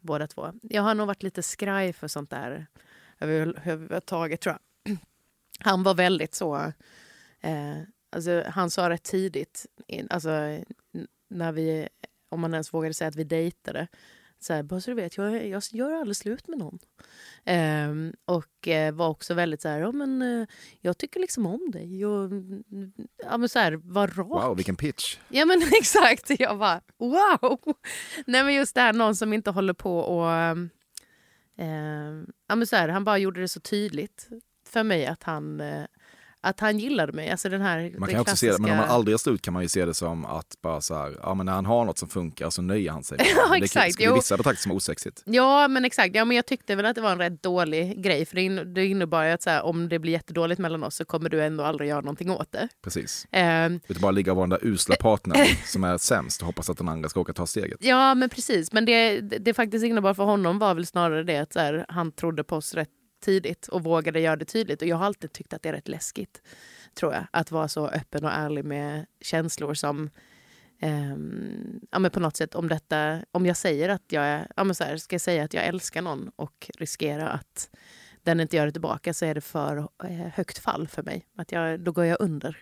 båda två. Jag har nog varit lite skraj för sånt där över- överhuvudtaget tror jag. Han var väldigt så... Eh, alltså, han sa rätt tidigt, alltså, när vi, om man ens vågade säga att vi dejtade. Så här, bara så du vet, jag, jag gör aldrig slut med någon. Ehm, och eh, var också väldigt så här, ja men eh, jag tycker liksom om dig. Och, ja men så här, var rak. Wow, vilken pitch. Ja men exakt, jag bara wow! Nej men just det här, någon som inte håller på och... Eh, ja, men så här, han bara gjorde det så tydligt för mig att han, eh, att han gillade mig. Alltså den här, Man det kan också se det, men om man klassiska- aldrig gör slut kan man ju se det som att bara så här, ja men när han har något som funkar så nöjer han sig. med det. Ja, det exakt, skulle jo. vissa betrakta som osexigt. Ja, men exakt. Ja, men jag tyckte väl att det var en rätt dålig grej. För det, in, det innebar ju att så här, om det blir jättedåligt mellan oss så kommer du ändå aldrig göra någonting åt det. Precis. Ehm, Utan bara ligga och vara den där usla partnern som är sämst och hoppas att den andra ska åka ta steget. Ja, men precis. Men det, det, det faktiskt innebar för honom var väl snarare det att så här, han trodde på oss rätt tidigt och vågade göra det tydligt. Och jag har alltid tyckt att det är rätt läskigt, tror jag. Att vara så öppen och ärlig med känslor som ehm, ja, men på något sätt om detta, om jag säger att jag är, ja, men så här, ska jag säga att jag älskar någon och riskera att den inte gör det tillbaka så är det för eh, högt fall för mig. Att jag, då går jag under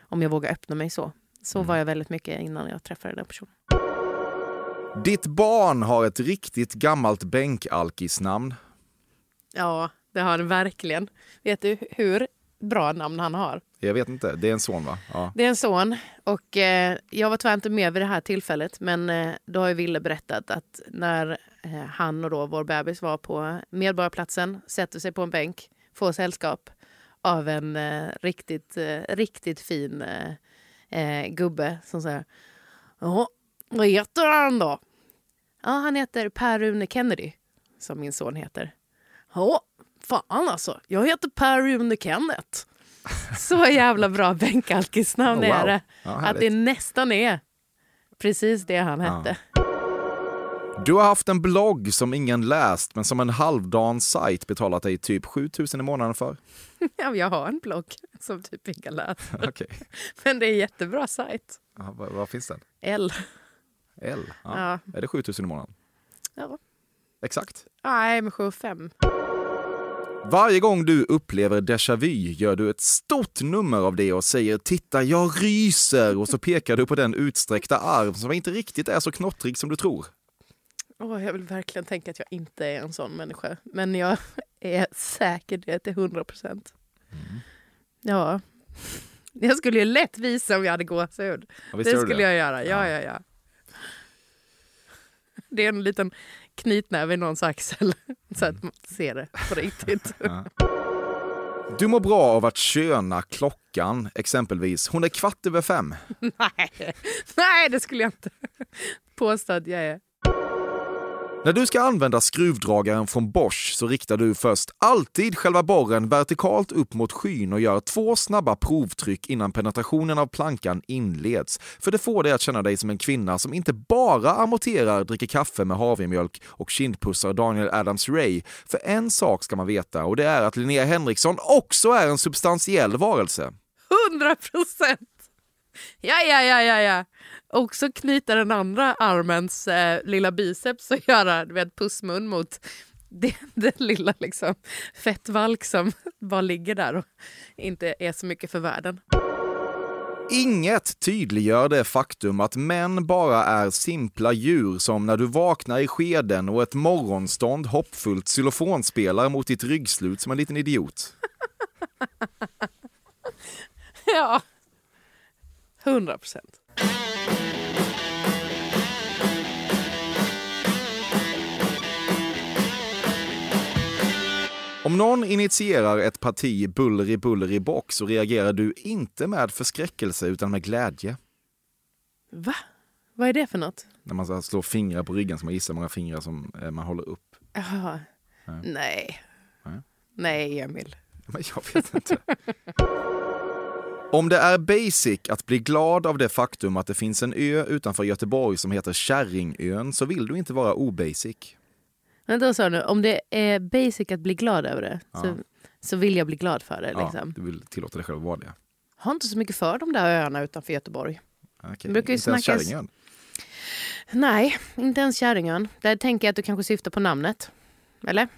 om jag vågar öppna mig så. Så var jag väldigt mycket innan jag träffade den personen. Ditt barn har ett riktigt gammalt bänkalkisnamn. Ja, det har den verkligen. Vet du hur bra namn han har? Jag vet inte, det är en son va? Ja. Det är en son och eh, jag var tyvärr inte med vid det här tillfället men eh, då har ju Ville berättat att när eh, han och då vår bebis var på Medborgarplatsen, sätter sig på en bänk, får sällskap av en eh, riktigt, eh, riktigt fin eh, gubbe som säger Ja, vad heter han då? Ja, han heter Per-Rune Kennedy, som min son heter. Ja, fan alltså. Jag heter Per-Rune Kenneth. Så jävla bra bänkalkisnamn Oh, wow. är det. Ja, att det nästan är precis det han Ja. hette. Du har haft en blogg som ingen läst men som en halvdan sajt betalat dig typ 7000 i månaden för. Ja, jag har en blogg som typ ingen läser. Okej. Men det är en jättebra sajt. Ja, vad, vad finns den? L. L? Ja. Ja. Är det 7000 i månaden? Ja. Exakt. Nej, men 75. Varje gång du upplever déjà vu gör du ett stort nummer av det och säger “titta, jag ryser” och så pekar du på den utsträckta arm som inte riktigt är så knottrig som du tror. Åh, jag vill verkligen tänka att jag inte är en sån människa. Men jag är säker det till 100 procent. Mm. Ja. Jag skulle ju lätt visa om jag hade gåshud. Ja, det skulle det? jag göra. Ja, Ja. ja, ja. Det är en liten knytnäve i någons axel. Så att man ser det på riktigt. Ja. Du mår bra av att köna klockan, exempelvis “hon är kvart över fem”. Nej. Nej, det skulle jag inte påstå att jag är. När du ska använda skruvdragaren från Bosch så riktar du först alltid själva borren vertikalt upp mot skyn och gör två snabba provtryck innan penetrationen av plankan inleds. För det får dig att känna dig som en kvinna som inte bara amorterar, dricker kaffe med havremjölk och kindpussar Daniel Adams-Ray. För en sak ska man veta och det är att Linnea Henriksson också är en substantiell varelse. 100 procent! Ja, ja, ja, ja, ja. Också knyta den andra armens eh, lilla biceps och göra du vet, pussmun mot det, den lilla liksom, fettvalk som bara ligger där och inte är så mycket för världen. Inget tydliggör det faktum att män bara är simpla djur som när du vaknar i skeden och ett morgonstånd hoppfullt xylofonspelar mot ditt ryggslut som en liten idiot. Ja, hundra procent. Om någon initierar ett parti buller i buller i box så reagerar du inte med förskräckelse utan med glädje. Va? Vad är det för något? När man slår fingrar på ryggen så man gissar hur många fingrar som eh, man håller upp. Jaha. Nej. Nej. Nej. Nej, Emil. Men jag vet inte. Om det är basic att bli glad av det faktum att det finns en ö utanför Göteborg som heter Kärringön så vill du inte vara obasic. Men då sa du, om det är basic att bli glad över det så, Ja. så vill jag bli glad för det. Ja, Liksom. du vill tillåta dig själv att vara det. Har inte så mycket för de där öarna utanför Göteborg. Okej, brukar ju inte ens snackas- Kärringön. Nej, inte ens Kärringön. Där tänker jag att du kanske syftar på namnet. Eller?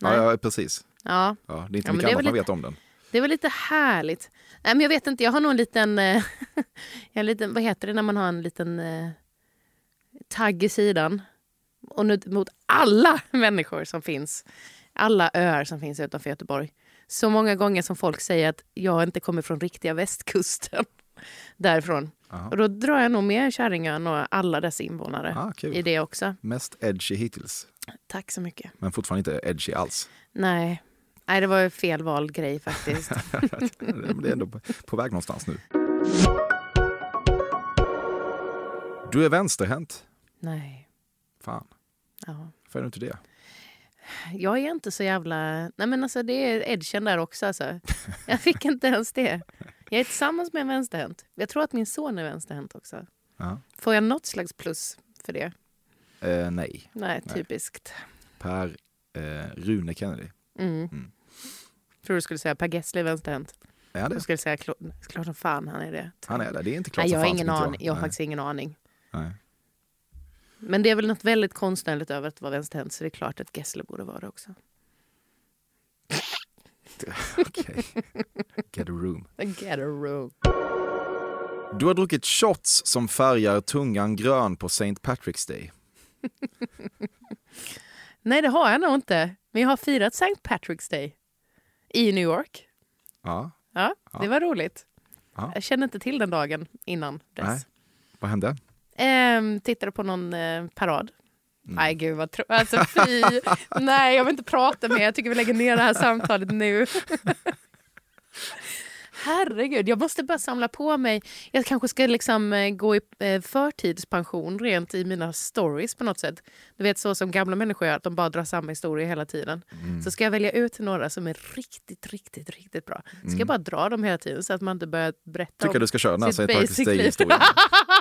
Nej. Ja, ja, precis. Ja, Ja, det är inte Ja, mycket annat man lite- vet om den. det var lite härligt. Nej, men jag vet inte, jag har nog en liten... eh, jag har en liten vad heter det när man har en liten eh, tagg i sidan? Och nu mot alla människor som finns. Alla öar som finns utanför Göteborg. Så många gånger som folk säger att jag inte kommer från riktiga västkusten. Därifrån. Aha. Och då drar jag nog med Kärringön och alla dess invånare Ah, i det också. Mest edgy hittills, Tack så mycket. men fortfarande inte edgy alls. Nej, Nej det var ju fel vald grej faktiskt. Det är ändå på väg någonstans nu. Du är vänsterhänt. Nej. Fan, Ja. varför är du inte det? Jag är inte så jävla... Nej men alltså det är edgen där också. Alltså. Jag fick inte ens det. Jag är tillsammans med en vänsterhänt. Jag tror att min son är vänsterhänt också. Ja. Får jag något slags plus för det? Eh, nej, Nej, typiskt. Per eh, Rune Kennedy. Mm. Mm. Tror du skulle säga Per Gessle är vänsterhänt. Är Jag det? skulle säga klart, som fan han är det. Han är det. Det är inte klart Nej, som jag har fan ingen aning. Jag har Nej. faktiskt ingen aning. Nej. Men det är väl något väldigt konstnärligt över att vara vänsterhänt så det är klart att Gessle borde vara det också. Okej. Get a room. Get a room. Du har druckit shots som färgar tungan grön på St. Patrick's Day. Nej, det har jag nog inte. Men jag har firat St. Patrick's Day i New York. Ja, Ja, det var roligt. Ja. Jag kände inte till den dagen innan dess. nej. Vad hände? Ehm, tittade på någon eh, parad. Mm. Nej, gud vad tro- Alltså fy. Nej, jag vill inte prata mer. Jag tycker vi lägger ner det här samtalet nu. Herregud, jag måste bara samla på mig. Jag kanske ska liksom eh, gå i eh, förtidspension rent i mina stories på något sätt. Du vet så som gamla människor gör, att de bara drar samma historia hela tiden. Mm. Så ska jag välja ut några som är riktigt, riktigt, riktigt bra. Ska jag bara dra dem hela tiden så att man inte börjar berätta Mm. Tycker om du ska köra den här basic liv. Day-historien.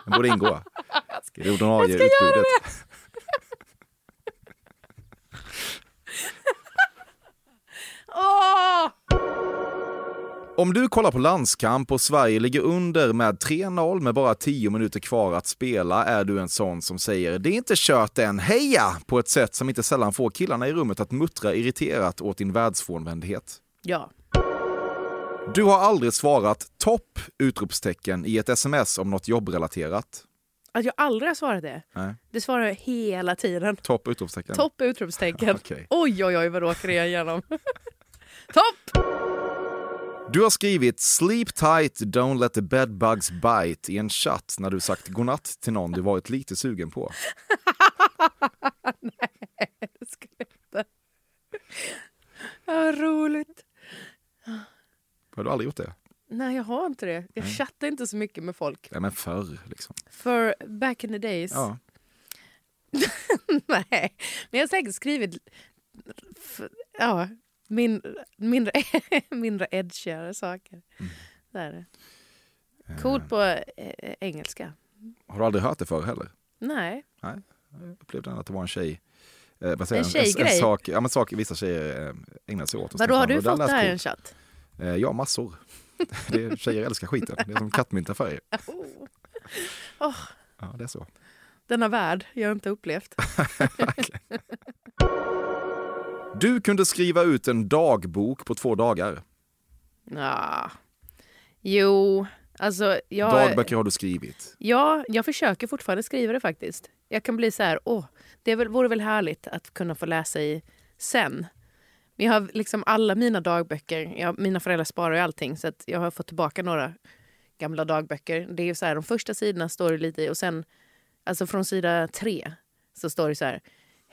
Den borde ingå i det ordinarie Jag ska göra utbudet. Åh! Om du kollar på landskamp och Sverige ligger under med 3-0 med bara 10 minuter kvar att spela är du en sån som säger “det är inte kört än, heja!” på ett sätt som inte sällan får killarna i rummet att muttra irriterat åt din världsfrånvändhet. Ja. Du har aldrig svarat “topp!” utropstecken i ett sms om något jobbrelaterat. Att jag aldrig har svarat det. Nej. Det svarar jag hela tiden. Topp utropstecken. Topp utropstecken. Okej. Oj, oj, oj, vad råkar jag igenom? Topp! Du har skrivit “sleep tight, don't let the bedbugs bite” i en chatt när du sagt godnatt till någon du varit lite sugen på. Det ska jag inte. Ja, roligt. Har du aldrig gjort det? Nej, jag har inte det. Jag chattar inte så mycket med folk. Ja, men förr liksom. För back in the days. Ja. Nej, men jag har säkert skrivit ja, min, mindre, mindre edgigare saker. Mm. Det är det. Coolt på eh, engelska. Har du aldrig hört det förr heller? Nej. Jag upplevde att det var en tjej. Eh, vad säger En jag? En, tjejgrej? sak, ja, men sak vissa tjejer eh, ägnar sig åt. Vadå, har du fått det här i en coolt." chatt? Eh, ja, massor. det är, tjejer älskar skiten. Det är som kattmynta-färger. Åh, Ja, det är så. denna värld jag har inte upplevt. Du kunde skriva ut en dagbok på två dagar. Ja. Jo, alltså jag... Dagböcker har du skrivit. Ja, jag försöker fortfarande skriva det faktiskt. Jag kan bli så här, åh, det väl, vore väl härligt att kunna få läsa i sen. Men jag har liksom alla mina dagböcker, jag, mina föräldrar sparar ju allting så att jag har fått tillbaka några gamla dagböcker. Det är ju så här, de första sidorna står det lite i och sen, alltså från sida tre så står det så här,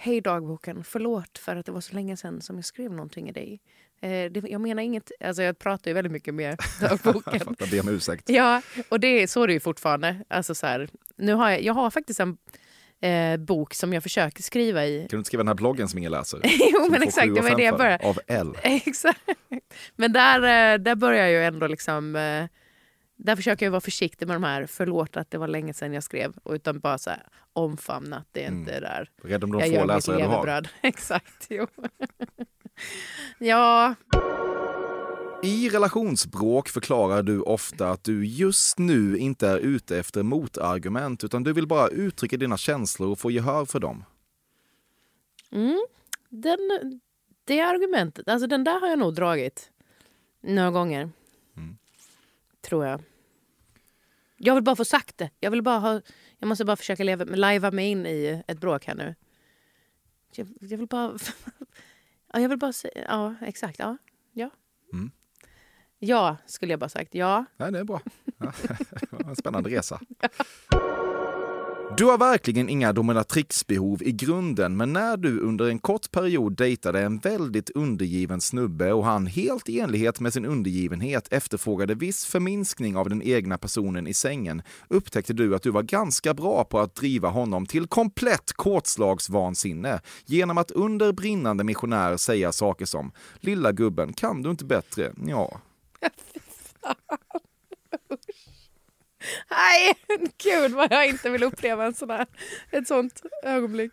Hej dagboken, förlåt för att det var så länge sedan som jag skrev någonting i dig. Eh, det, jag menar inget, alltså jag pratar ju väldigt mycket med dagboken. Jag ber om ursäkt. Ja, och det, så är det ju fortfarande. Alltså så här, nu har jag, jag har faktiskt en eh, bok som jag försöker skriva i. Kan du inte skriva den här bloggen som ingen läser? Jo, men exakt, det var det jag började. Av L. Exakt. Men där, eh, där börjar jag ju ändå liksom... Där försöker jag vara försiktig med de här, förlåt att det var länge sedan jag skrev, och utan bara så här, omfamna att det inte är där. Rädd om de jag få gör mitt läsare du har. Exakt, jo. ja, I relationsbråk förklarar du ofta att du just nu inte är ute efter motargument utan du vill bara uttrycka dina känslor och få gehör för dem. mm, den, det argumentet, alltså den där har jag nog dragit några gånger. Tror jag. Jag vill bara få sagt det. Jag, vill bara ha, jag måste bara försöka leva, lajva mig in i ett bråk här nu. Jag, jag vill bara... ja, jag vill bara säga... Ja, exakt. Ja. Ja. Mm. ja, skulle jag bara sagt. Ja. Nej, det är bra. Ja, det var en spännande resa. Du har verkligen inga dominatrixbehov i grunden, men när du under en kort period dejtade en väldigt undergiven snubbe och han helt i enlighet med sin undergivenhet efterfrågade viss förminskning av den egna personen i sängen, upptäckte du att du var ganska bra på att driva honom till komplett kåtslagsvansinne genom att under brinnande missionär säga saker som “Lilla gubben, kan du inte bättre?” Ja. Nej, gud vad jag inte vill uppleva en sån här, ett sånt ögonblick.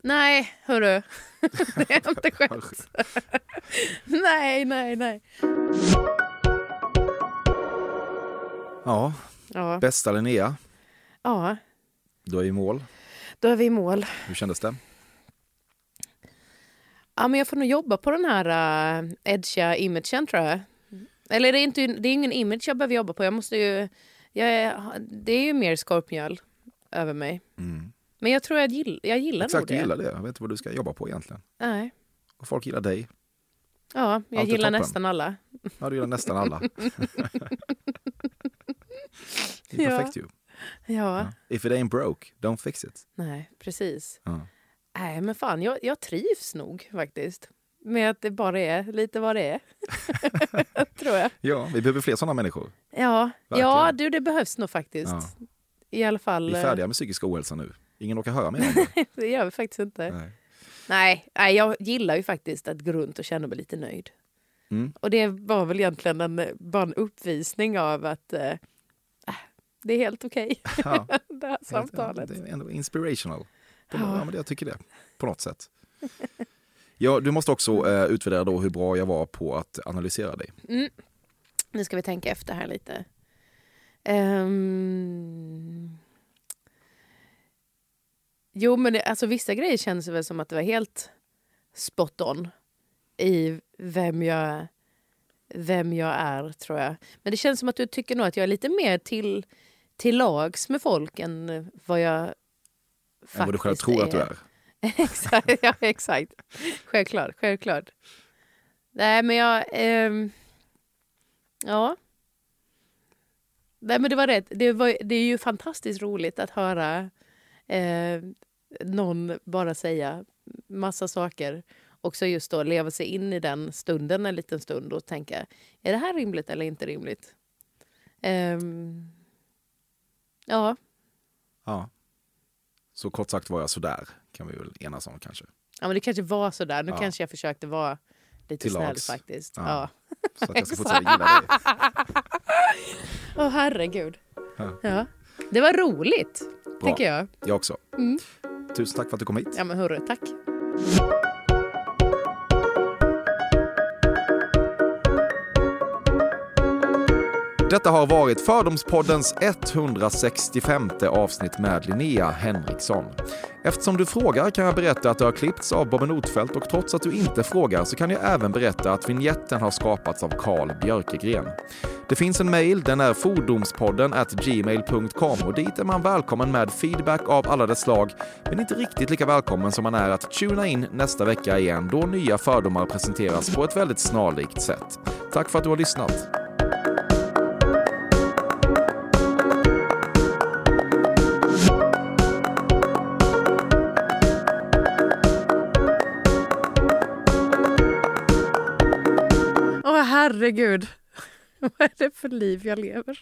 Nej, hörru. Det är inte skönt. Nej, nej, nej. Ja, Ja, bästa Linnea, ja, du är i mål. då är vi i mål. Hur kändes det? Ja, men jag får nog jobba på den här uh, edgiga imagen tror jag. Eller det är, inte, det är ingen image jag behöver jobba på. Jag måste ju, jag är, det är ju mer skorpmjöl över mig. Mm. Men jag tror jag, gill, jag gillar Exakt, nog du det. gillar det. Jag vet inte vad du ska jobba på egentligen. Nej. Och folk gillar dig. Ja, jag Allt är gillar toppen. nästan alla. Ja, du gillar nästan alla. det är Ja. perfekt ju. Ja, If it ain't broke, don't fix it. nej, precis. Ja. Nej, men fan, jag, jag trivs nog faktiskt. Med att det bara är lite vad det är. tror jag. ja, vi behöver fler sådana människor. Ja, Verkligen. ja du, det behövs nog faktiskt. Ja. I alla fall. Vi är eh, färdiga med psykisk ohälsa nu. Ingen orkar höra mer om det. Det gör vi faktiskt inte. Nej. Nej, nej, jag gillar ju faktiskt att gå runt och känna mig lite nöjd. Mm. Och det var väl egentligen en, bara en uppvisning av att eh, äh, det är helt okej, Ja. det här samtalet. Det är ändå inspirational. Ja. ja. men jag tycker det, på något sätt. Ja, du måste också eh, utvärdera då hur bra jag var på att analysera dig. Mm. Nu ska vi tänka efter här lite. Ehm. Jo, men det, alltså, vissa grejer känns det väl som att det var helt spot on i vem jag, vem jag är, tror jag. Men det känns som att du tycker nog att jag är lite mer till, till lags med folk än vad jag faktiskt Än vad du själv tror att du är. exakt, ja, exakt. Självklart, självklart. Nej, men jag... Eh, ja. Nej, men det var rätt. Det, var, det är ju fantastiskt roligt att höra eh, någon bara säga massa saker. Och så just då leva sig in i den stunden en liten stund och tänka, är det här rimligt eller inte rimligt? Eh, ja, Ja. Så kort sagt var jag sådär, kan vi väl enas om kanske. Ja, men det kanske var så där. Nu Ja. kanske jag försökte vara lite Till snäll lags. faktiskt. Ja. Ja. Så att jag ska fortsätta gilla dig. Åh herregud. Ja. Ja. Det var roligt, Bra. tycker jag. Jag också. Mm. Tusen tack för att du kom hit. Ja men hörru, tack. Detta har varit Fördomspoddens 165 avsnitt med Linnea Henriksson. Eftersom du frågar kan jag berätta att det har klippts av Bobben Notfeldt och trots att du inte frågar så kan jag även berätta att vignetten har skapats av Carl Björkegren. Det finns en mejl, den är fordomspodden at gmail.com och dit är man välkommen med feedback av alla dess slag, men inte riktigt lika välkommen som man är att tuna in nästa vecka igen då nya fördomar presenteras på ett väldigt snarlikt sätt. Tack för att du har lyssnat. Herregud. Vad är det för liv jag lever?